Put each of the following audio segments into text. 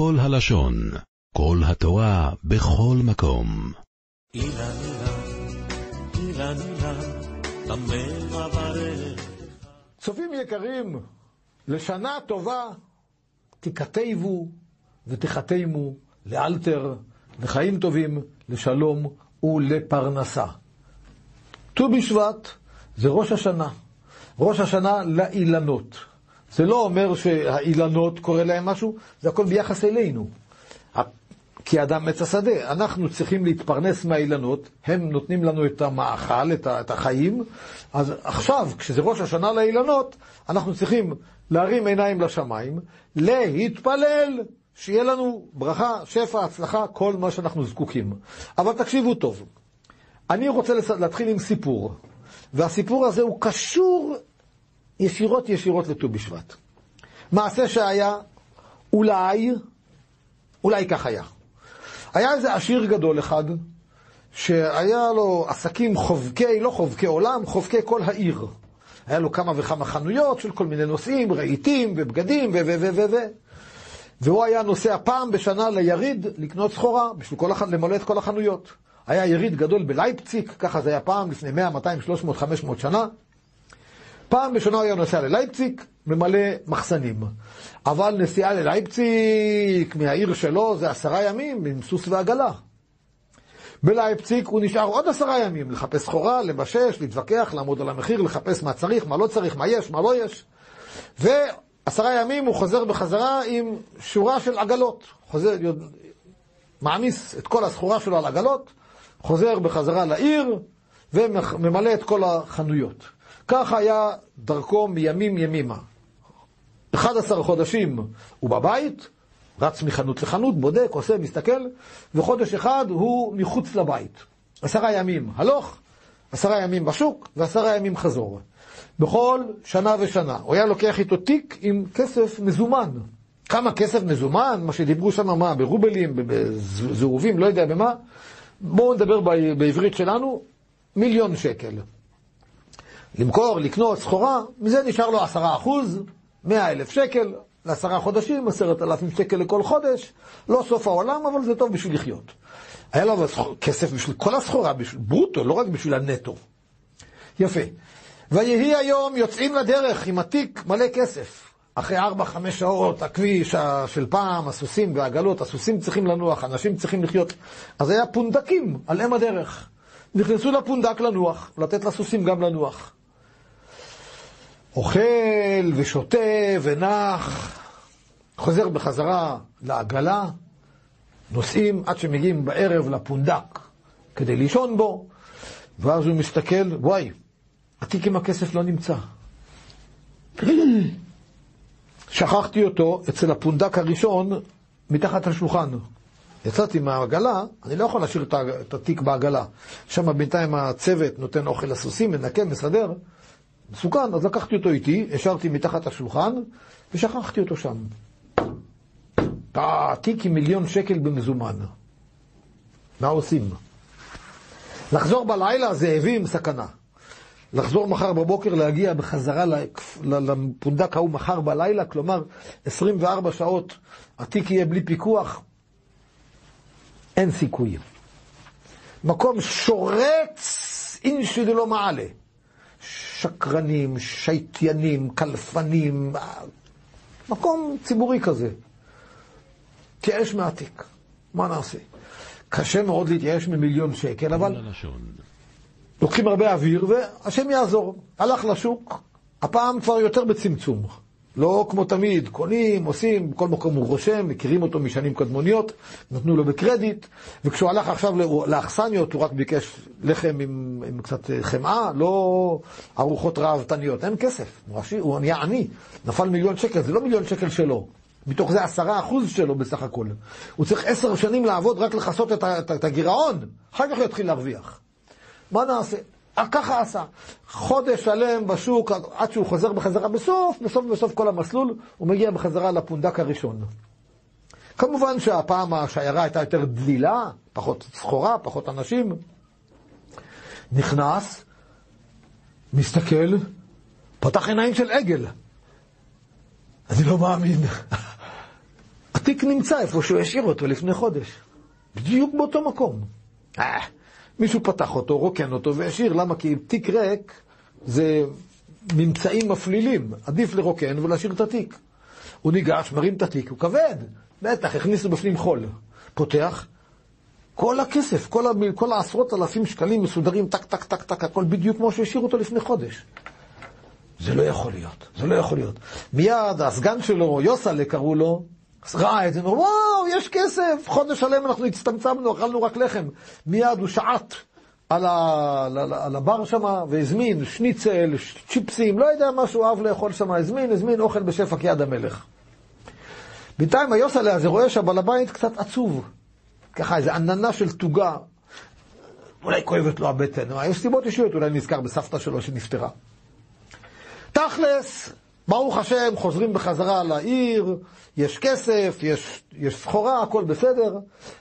כל הלשון, כל התורה, בכל מקום. אילן אילן, אילן אילן? צופים יקרים, לשנה טובה תיכתבו ותחתמו לאלתר, לחיים טובים, לשלום ולפרנסה. ט"ו בשבט זה ראש השנה. ראש השנה לאילנות. זה לא אומר שהאילנות קורה להם משהו, זה הכל ביחס אלינו. כי אדם עץ השדה, אנחנו צריכים להתפרנס מהאילנות, הם נותנים לנו את המאכל, את החיים, אז עכשיו, כשזה ראש השנה לאילנות, אנחנו צריכים להרים עיניים לשמיים, להתפלל, שיהיה לנו ברכה, שפע, הצלחה, כל מה שאנחנו זקוקים. אבל תקשיבו טוב, אני רוצה להתחיל עם סיפור, והסיפור הזה הוא קשור ישירות ישירות לט"ו בשבט. מעשה שהיה, אולי, אולי כך היה. היה איזה עשיר גדול אחד, שהיה לו עסקים חובקי, לא חובקי עולם, חובקי כל העיר. היה לו כמה וכמה חנויות של כל מיני נושאים, רהיטים ובגדים ו... ו... ו... ו... ו... והוא היה נוסע פעם בשנה ליריד לקנות סחורה, בשביל כל הח... למלא את כל החנויות. היה יריד גדול בלייפציק, ככה זה היה פעם, לפני 100, 200, 300, 500 שנה. פעם בשנה הוא היה נוסע ללייפציק, ממלא מחסנים. אבל נסיעה ללייפציק מהעיר שלו זה עשרה ימים עם סוס ועגלה. בלייפציק הוא נשאר עוד עשרה ימים, לחפש סחורה, לבשש, להתווכח, לעמוד על המחיר, לחפש מה צריך, מה לא צריך, מה יש, מה לא יש. ועשרה ימים הוא חוזר בחזרה עם שורה של עגלות. חוזר, מעמיס את כל הסחורה שלו על עגלות, חוזר בחזרה לעיר וממלא את כל החנויות. כך היה דרכו מימים ימימה. 11 חודשים הוא בבית, רץ מחנות לחנות, בודק, עושה, מסתכל, וחודש אחד הוא מחוץ לבית. עשרה ימים הלוך, עשרה ימים בשוק ועשרה ימים חזור. בכל שנה ושנה. הוא היה לוקח איתו תיק עם כסף מזומן. כמה כסף מזומן? מה שדיברו שם, מה, ברובלים, בזהובים, לא יודע במה. בואו נדבר בעברית שלנו, מיליון שקל. למכור, לקנות סחורה, מזה נשאר לו עשרה אחוז, מאה אלף שקל, לעשרה חודשים, עשרת אלפים שקל לכל חודש, לא סוף העולם, אבל זה טוב בשביל לחיות. היה לו כסף בשביל כל הסחורה, בשביל ברוטו, לא רק בשביל הנטו. יפה. ויהי היום יוצאים לדרך עם התיק מלא כסף. אחרי ארבע, חמש שעות, הכביש של פעם, הסוסים והעגלות, הסוסים צריכים לנוח, אנשים צריכים לחיות. אז היה פונדקים על אם הדרך. נכנסו לפונדק לנוח, לתת לסוסים גם לנוח. אוכל ושותה ונח, חוזר בחזרה לעגלה, נוסעים עד שמגיעים בערב לפונדק כדי לישון בו, ואז הוא מסתכל, וואי, התיק עם הכסף לא נמצא. שכחתי אותו אצל הפונדק הראשון מתחת לשולחן. יצאתי מהעגלה, אני לא יכול להשאיר את התיק בעגלה. שם בינתיים הצוות נותן אוכל לסוסים, מנקה, מסדר. מסוכן, אז לקחתי אותו איתי, השארתי מתחת השולחן, ושכחתי אותו שם. התיק עם מיליון שקל במזומן. מה עושים? לחזור בלילה, זאבים, סכנה. לחזור מחר בבוקר, להגיע בחזרה לפונדק ההוא מחר בלילה, כלומר 24 שעות התיק יהיה בלי פיקוח, אין סיכוי. מקום שורץ אינשי דלא מעלה. שקרנים, שייטיינים, קלפנים, מקום ציבורי כזה. כאש מעתיק. מה נעשה? קשה מאוד להתייאש ממיליון שקל, אבל לוקחים הרבה אוויר והשם יעזור. הלך לשוק, הפעם כבר יותר בצמצום. לא כמו תמיד, קונים, עושים, בכל מקום הוא רושם, מכירים אותו משנים קדמוניות, נתנו לו בקרדיט, וכשהוא הלך עכשיו לאכסניות, הוא רק ביקש לחם עם, עם קצת חמאה, לא ארוחות ראוותניות, אין כסף, הוא, הוא נהיה עני, נפל מיליון שקל, זה לא מיליון שקל שלו, מתוך זה עשרה אחוז שלו בסך הכל. הוא צריך עשר שנים לעבוד רק לכסות את, את, את הגירעון, אחר כך הוא יתחיל להרוויח. מה נעשה? ככה עשה. חודש שלם בשוק, עד שהוא חוזר בחזרה בסוף, בסוף בסוף כל המסלול, הוא מגיע בחזרה לפונדק הראשון. כמובן שהפעם השיירה הייתה יותר דלילה, פחות סחורה, פחות אנשים. נכנס, מסתכל, פתח עיניים של עגל. אני לא מאמין. התיק נמצא איפה שהוא השאיר אותו לפני חודש. בדיוק באותו מקום. מישהו פתח אותו, רוקן אותו והשאיר, למה? כי תיק ריק זה ממצאים מפלילים. עדיף לרוקן ולהשאיר את התיק. הוא ניגש, מרים את התיק, הוא כבד. בטח, הכניסו בפנים חול. פותח, כל הכסף, כל. כל העשרות אלפים שקלים מסודרים, טק, טק, טק, טק, הכל בדיוק כמו שהשאיר אותו לפני חודש. זה לא יכול להיות, זה לא יכול להיות. מיד הסגן שלו, יוסלה קראו לו, ראה את זה, אמר, וואו, יש כסף, חודש שלם אנחנו הצטמצמנו, אכלנו רק לחם. מיד הוא שעט על, ה... על הבר שם והזמין שניצל, צ'יפסים, לא יודע מה שהוא אהב לאכול שם, הזמין, הזמין אוכל בשפע כיד המלך. בינתיים היוסלה הזה רואה שהבעל הבית קצת עצוב. ככה איזו עננה של תוגה. אולי כואבת לו הבטן, יש סיבות אישיות, אולי נזכר בסבתא שלו שנפטרה. תכלס, ברוך השם, חוזרים בחזרה לעיר, יש כסף, יש, יש סחורה, הכל בסדר,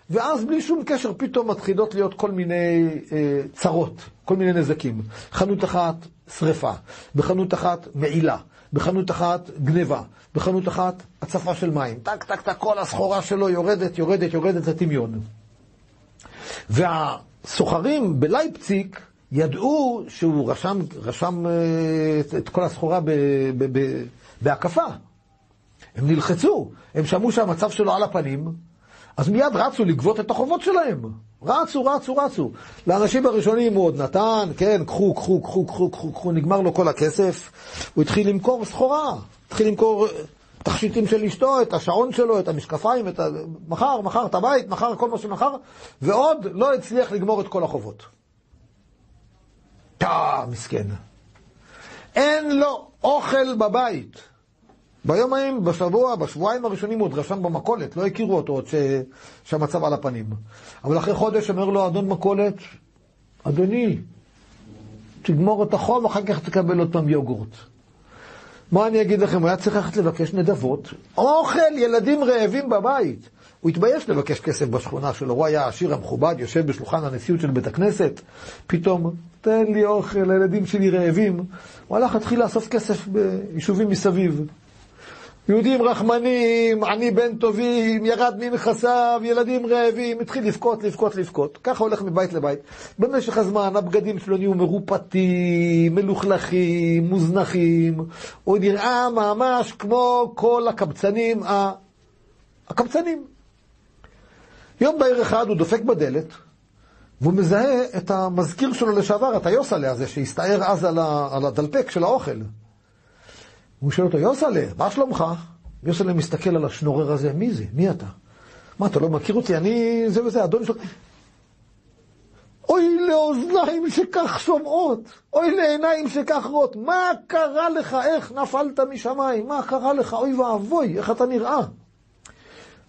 ואז בלי שום קשר פתאום מתחילות להיות כל מיני אה, צרות, כל מיני נזקים. חנות אחת, שריפה, בחנות אחת, מעילה, בחנות אחת, גניבה, בחנות אחת, הצפה של מים. טק, טק, טק, כל הסחורה שלו יורדת, יורדת, יורדת לטמיון. והסוחרים בלייפציק ידעו שהוא רשם, רשם אה, את כל הסחורה בהקפה. הם נלחצו, הם שמעו שהמצב שלו על הפנים, אז מיד רצו לגבות את החובות שלהם. רצו, רצו, רצו. לאנשים הראשונים הוא עוד נתן, כן, קחו, קחו, קחו, קחו, קחו, קחו, נגמר לו כל הכסף. הוא התחיל למכור סחורה, התחיל למכור תכשיטים של אשתו, את השעון שלו, את המשקפיים, את ה... מכר, מכר את הבית, מכר כל מה שמכר, ועוד לא הצליח לגמור את כל החובות. טאה, מסכן. אין לו אוכל בבית. ביומיים, בשבוע, בשבועיים הראשונים הוא עוד רשם במכולת, לא הכירו אותו עוד ש... שהמצב על הפנים. אבל אחרי חודש אומר לו אדון מכולת, אדוני, תגמור את החום, אחר כך תקבל עוד פעם יוגורט. מה אני אגיד לכם, הוא היה צריך ללכת לבקש נדבות, אוכל, ילדים רעבים בבית. הוא התבייש לבקש כסף בשכונה שלו, הוא היה העשיר המכובד, יושב בשולחן הנשיאות של בית הכנסת, פתאום, תן לי אוכל, הילדים שלי רעבים. הוא הלך, התחיל לאסוף כסף ביישובים מסביב. יהודים רחמנים, עני בן טובים, ירד מנכסיו, ילדים רעבים, התחיל לבכות, לבכות, לבכות. ככה הולך מבית לבית. במשך הזמן הבגדים שלו נהיו מרופטים, מלוכלכים, מוזנחים. הוא נראה ממש כמו כל הקבצנים, הקבצנים. יום בהיר אחד הוא דופק בדלת, והוא מזהה את המזכיר שלו לשעבר, את היוסלה הזה, שהסתער אז על הדלפק של האוכל. הוא שואל אותו, יוסלה, מה שלומך? יוסלה מסתכל על השנורר הזה, מי זה? מי אתה? מה, אתה לא מכיר אותי? אני זה וזה, אדון שלו. אוי לאוזניים שכך שומעות, אוי לעיניים שכך רואות, מה קרה לך? איך נפלת משמיים? מה קרה לך? אוי ואבוי, איך אתה נראה?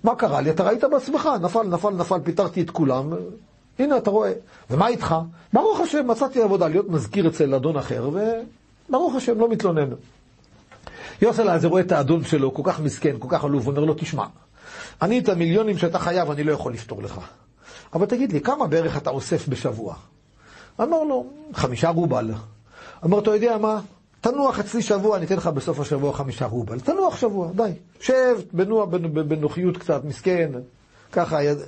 מה קרה לי? אתה ראית בעצמך, נפל, נפל, נפל, פיטרתי את כולם, הנה אתה רואה. ומה איתך? ברוך השם, מצאתי עבודה להיות מזכיר אצל אדון אחר, וברוך השם, לא מתלונן. יוסלה הזה רואה את האדון שלו, כל כך מסכן, כל כך עלוב, אומר לו, תשמע, אני את המיליונים שאתה חייב, אני לא יכול לפתור לך. אבל תגיד לי, כמה בערך אתה אוסף בשבוע? אמר לו, חמישה רובל. אמר, אתה יודע מה? תנוח אצלי שבוע, אני אתן לך בסוף השבוע חמישה רובל. תנוח שבוע, די. שב, בנוע, בנוחיות קצת, מסכן, ככה. יד...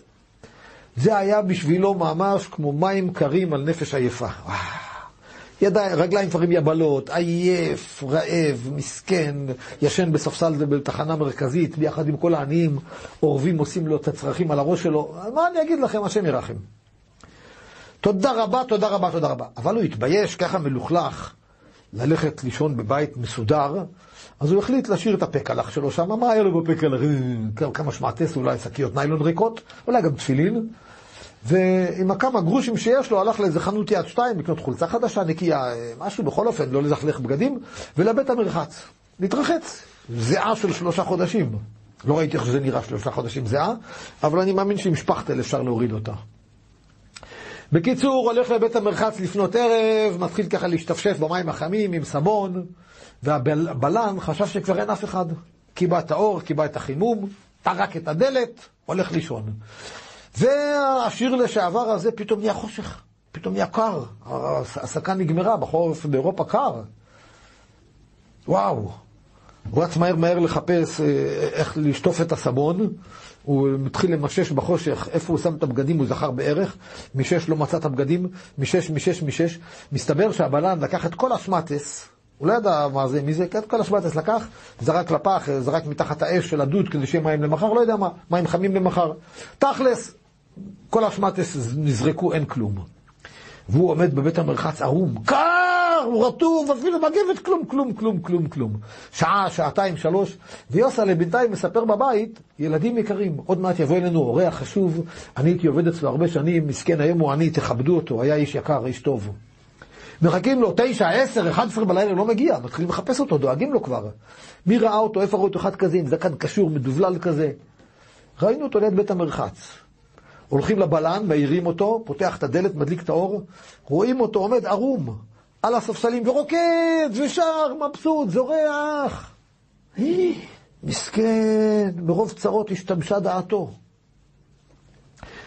זה היה בשבילו ממש כמו מים קרים על נפש עייפה. ידיים, רגליים כבר עם יבלות, עייף, רעב, מסכן, ישן בספסל בתחנה מרכזית, ביחד עם כל העניים, אורבים עושים לו את הצרכים על הראש שלו. מה אני אגיד לכם, השם ירחם. תודה רבה, תודה רבה, תודה רבה. אבל הוא התבייש, ככה מלוכלך, ללכת לישון בבית מסודר, אז הוא החליט להשאיר את הפקלח שלו שם. מה היה לו בפקלח? כמה שמעטס, אולי שקיות ניילון ריקות, אולי גם תפילין. ועם הכמה גרושים שיש לו, הלך לאיזה חנות יד שתיים לקנות חולצה חדשה, נקייה, משהו, בכל אופן, לא לזכלך בגדים, ולבית המרחץ. להתרחץ. זיעה של שלושה חודשים. לא ראיתי איך שזה נראה שלושה חודשים זיעה, אבל אני מאמין שעם שפכטל אפשר להוריד אותה. בקיצור, הולך לבית המרחץ לפנות ערב, מתחיל ככה להשתפשף במים החמים עם סבון, והבלן חשב שכבר אין אף אחד. קיבע את האור, קיבע את החימום, טרק את הדלת, הולך לישון. והשיר לשעבר הזה פתאום נהיה חושך, פתאום נהיה קר. ההסקה נגמרה, בחורף באירופה קר. וואו. הוא רץ מהר מהר לחפש אה, איך לשטוף את הסבון, הוא מתחיל למשש בחושך, איפה הוא שם את הבגדים, הוא זכר בערך, משש לא מצא את הבגדים, משש, משש, משש. מסתבר שהבלן לקח את כל השמטס, הוא לא ידע מה זה, מי זה, את כל השמטס לקח, זרק לפח, זרק מתחת האש של הדוד כדי שיהיה מים למחר, לא יודע מה, מים חמים למחר. תכלס, כל השמטס נזרקו, אין כלום. והוא עומד בבית המרחץ ערום, קר, הוא רטוב, אפילו מגבת, כלום, כלום, כלום, כלום, כלום. שעה, שעתיים, שלוש, ויוסלה בינתיים מספר בבית, ילדים יקרים, עוד מעט יבוא אלינו אורח חשוב, אני הייתי עובד אצלו הרבה שנים, מסכן היום הוא עני, תכבדו אותו, היה איש יקר, איש טוב. מחכים לו תשע, עשר, אחד עשרה בלילה, לא מגיע, מתחילים לחפש אותו, דואגים לו כבר. מי ראה אותו, איפה ראו אותו אחד כזה, עם זקן קשור, מדובלל כזה? ראינו אותו ליד בית המרחץ. הולכים לבלן, מעירים אותו, פותח את הדלת, מדליק את האור, רואים אותו עומד ערום על הספסלים ורוקד ושר, מבסוט, זורח. מסכן, מרוב צרות השתמשה דעתו.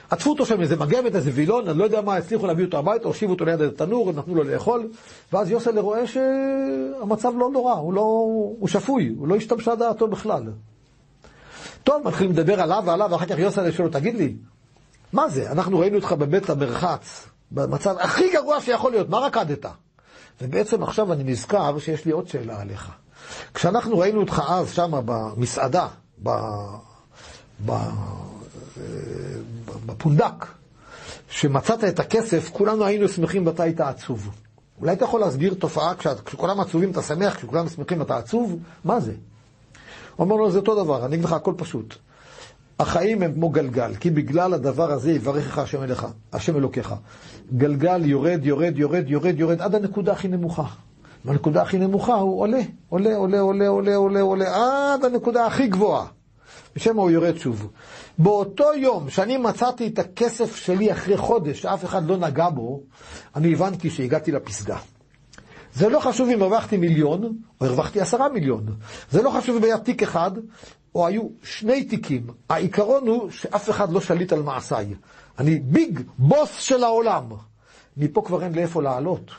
עטפו אותו שם איזה מגבת, איזה וילון, אני לא יודע מה, הצליחו להביא אותו הביתה, הושיבו אותו ליד התנור, נתנו לו לאכול, ואז יוסל רואה שהמצב לא נורא, הוא, לא, הוא שפוי, הוא לא השתמשה דעתו בכלל. טוב, מתחילים לדבר עליו ועליו, ואחר כך יוסל שואל תגיד לי, מה זה? אנחנו ראינו אותך בבית המרחץ, במצב הכי גרוע שיכול להיות, מה רקדת? ובעצם עכשיו אני נזכר שיש לי עוד שאלה עליך. כשאנחנו ראינו אותך אז שם במסעדה, ב... ב... בפונדק, שמצאת את הכסף, כולנו היינו שמחים ואתה היית עצוב. אולי אתה יכול להסביר תופעה, כשכולם עצובים אתה שמח, כשכולם שמחים אתה עצוב? מה זה? הוא אומר לו, זה אותו דבר, אני אגיד לך הכל פשוט. החיים הם כמו גלגל, כי בגלל הדבר הזה יברכך השם אליך, השם אלוקיך. גלגל יורד, יורד, יורד, יורד, יורד, עד הנקודה הכי נמוכה. והנקודה הכי נמוכה הוא עולה, עולה, עולה, עולה, עולה, עולה, עולה, עד הנקודה הכי גבוהה. ושם הוא יורד שוב. באותו יום שאני מצאתי את הכסף שלי אחרי חודש, שאף אחד לא נגע בו, אני הבנתי שהגעתי לפסגה. זה לא חשוב אם הרווחתי מיליון, או הרווחתי עשרה מיליון. זה לא חשוב אם היה תיק אחד, או היו שני תיקים. העיקרון הוא שאף אחד לא שליט על מעשיי. אני ביג בוס של העולם. מפה כבר אין לאיפה לעלות.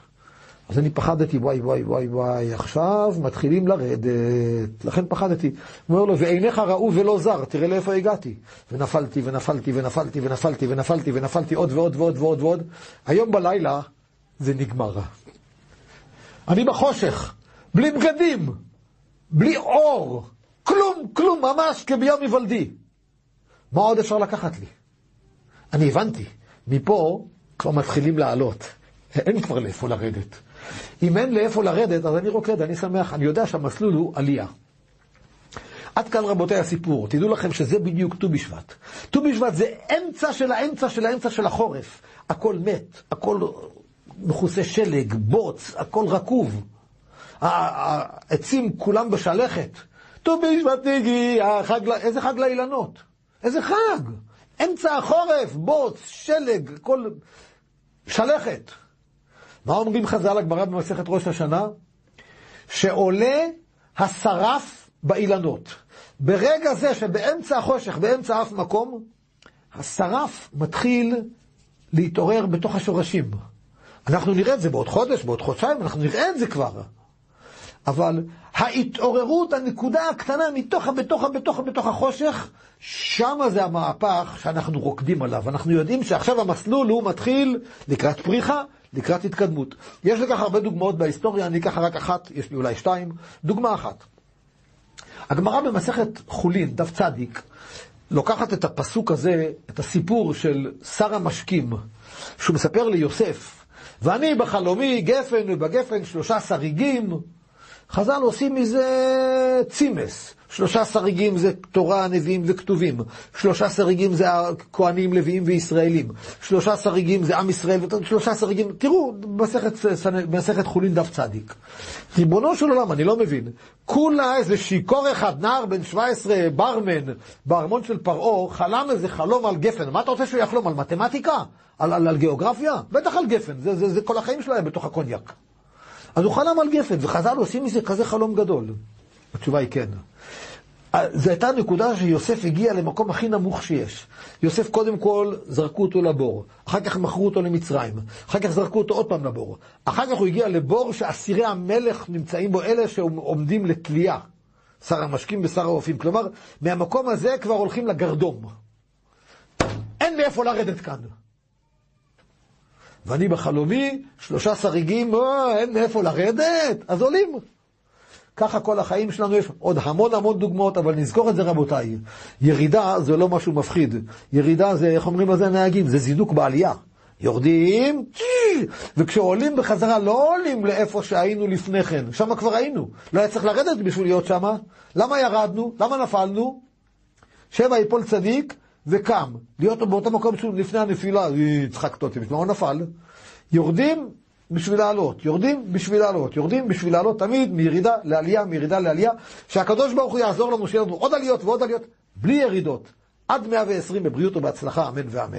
אז אני פחדתי, וואי, וואי, וואי, וואי, עכשיו מתחילים לרדת. לכן פחדתי. הוא אומר לו, ועיניך ראו ולא זר, תראה לאיפה הגעתי. ונפלתי, ונפלתי, ונפלתי, ונפלתי, ונפלתי, ונפלתי עוד ועוד ועוד ועוד ועוד. היום בלילה זה נגמר. אני בחושך, בלי בגדים, בלי אור, כלום, כלום, ממש כביום היוולדי. מה עוד אפשר לקחת לי? אני הבנתי, מפה כבר מתחילים לעלות. אין כבר לאיפה לרדת. אם אין לאיפה לרדת, אז אני רוקד, אני שמח, אני יודע שהמסלול הוא עלייה. עד כאן רבותיי הסיפור, תדעו לכם שזה בדיוק ט"ו בשבט. ט"ו בשבט זה אמצע של האמצע של האמצע של החורף. הכל מת, הכל מכוסה שלג, בוץ, הכל רקוב. העצים כולם בשלכת. ט"ו בשבט הגיע, חג, איזה חג לאילנות? איזה חג? אמצע החורף, בוץ, שלג, הכל שלכת. מה אומרים חז"ל הגמרא במסכת ראש השנה? שעולה השרף באילנות. ברגע זה שבאמצע החושך, באמצע אף מקום, השרף מתחיל להתעורר בתוך השורשים. אנחנו נראה את זה בעוד חודש, בעוד חודשיים, אנחנו נראה את זה כבר. אבל ההתעוררות, הנקודה הקטנה מתוך, בתוך, בתוך, בתוך החושך, שמה זה המהפך שאנחנו רוקדים עליו. אנחנו יודעים שעכשיו המסלול הוא מתחיל לקראת פריחה, לקראת התקדמות. יש לכך הרבה דוגמאות בהיסטוריה, אני אקח רק אחת, יש לי אולי שתיים. דוגמה אחת. הגמרא במסכת חולין, דף צדיק, לוקחת את הפסוק הזה, את הסיפור של שר המשקים, שהוא מספר ליוסף, ואני בחלומי גפן ובגפן שלושה שריגים, חז"ל עושים מזה צימס. שלושה שריגים זה תורה, נביאים וכתובים. שלושה שריגים זה הכהנים, לוויים וישראלים. שלושה שריגים זה עם ישראל, שלושה שריגים, תראו, במסכת חולין דף צדיק. ריבונו של עולם, אני לא מבין. כולה איזה שיכור אחד, נער בן 17, ברמן, בארמון של פרעה, חלם איזה חלום על גפן. מה אתה רוצה שהוא יחלום? על מתמטיקה? על, על, על גיאוגרפיה? בטח על גפן, זה, זה, זה כל החיים שלו היה בתוך הקוניאק. אז הוא חלם על גפן, וחז"ל עושים מזה כזה חלום גדול. התשובה היא כן. זו הייתה נקודה שיוסף הגיע למקום הכי נמוך שיש. יוסף קודם כל זרקו אותו לבור, אחר כך מכרו אותו למצרים, אחר כך זרקו אותו עוד פעם לבור. אחר כך הוא הגיע לבור שאסירי המלך נמצאים בו, אלה שעומדים לתלייה. שר המשקים ושר האופים. כלומר, מהמקום הזה כבר הולכים לגרדום. אין מאיפה לרדת כאן. ואני בחלומי, שלושה שריגים, אה, אין מאיפה לרדת, אז עולים. ככה כל החיים שלנו יש עוד המון המון דוגמאות, אבל נזכור את זה רבותיי. ירידה זה לא משהו מפחיד. ירידה זה, איך אומרים על זה הנהגים? זה זינוק בעלייה. יורדים, וכשעולים בחזרה לא עולים לאיפה שהיינו לפני כן, שם כבר היינו. לא היה צריך לרדת בשביל להיות שם. למה ירדנו? למה נפלנו? שבע יפול צדיק וקם. להיות באותו מקום לפני הנפילה, יצחק אותי, הוא נפל? יורדים בשביל לעלות, יורדים בשביל לעלות, יורדים בשביל לעלות תמיד מירידה לעלייה, מירידה לעלייה, שהקדוש ברוך הוא יעזור לנו שיהיה לנו עוד עליות ועוד עליות, בלי ירידות, עד 120 בבריאות ובהצלחה, אמן ואמן.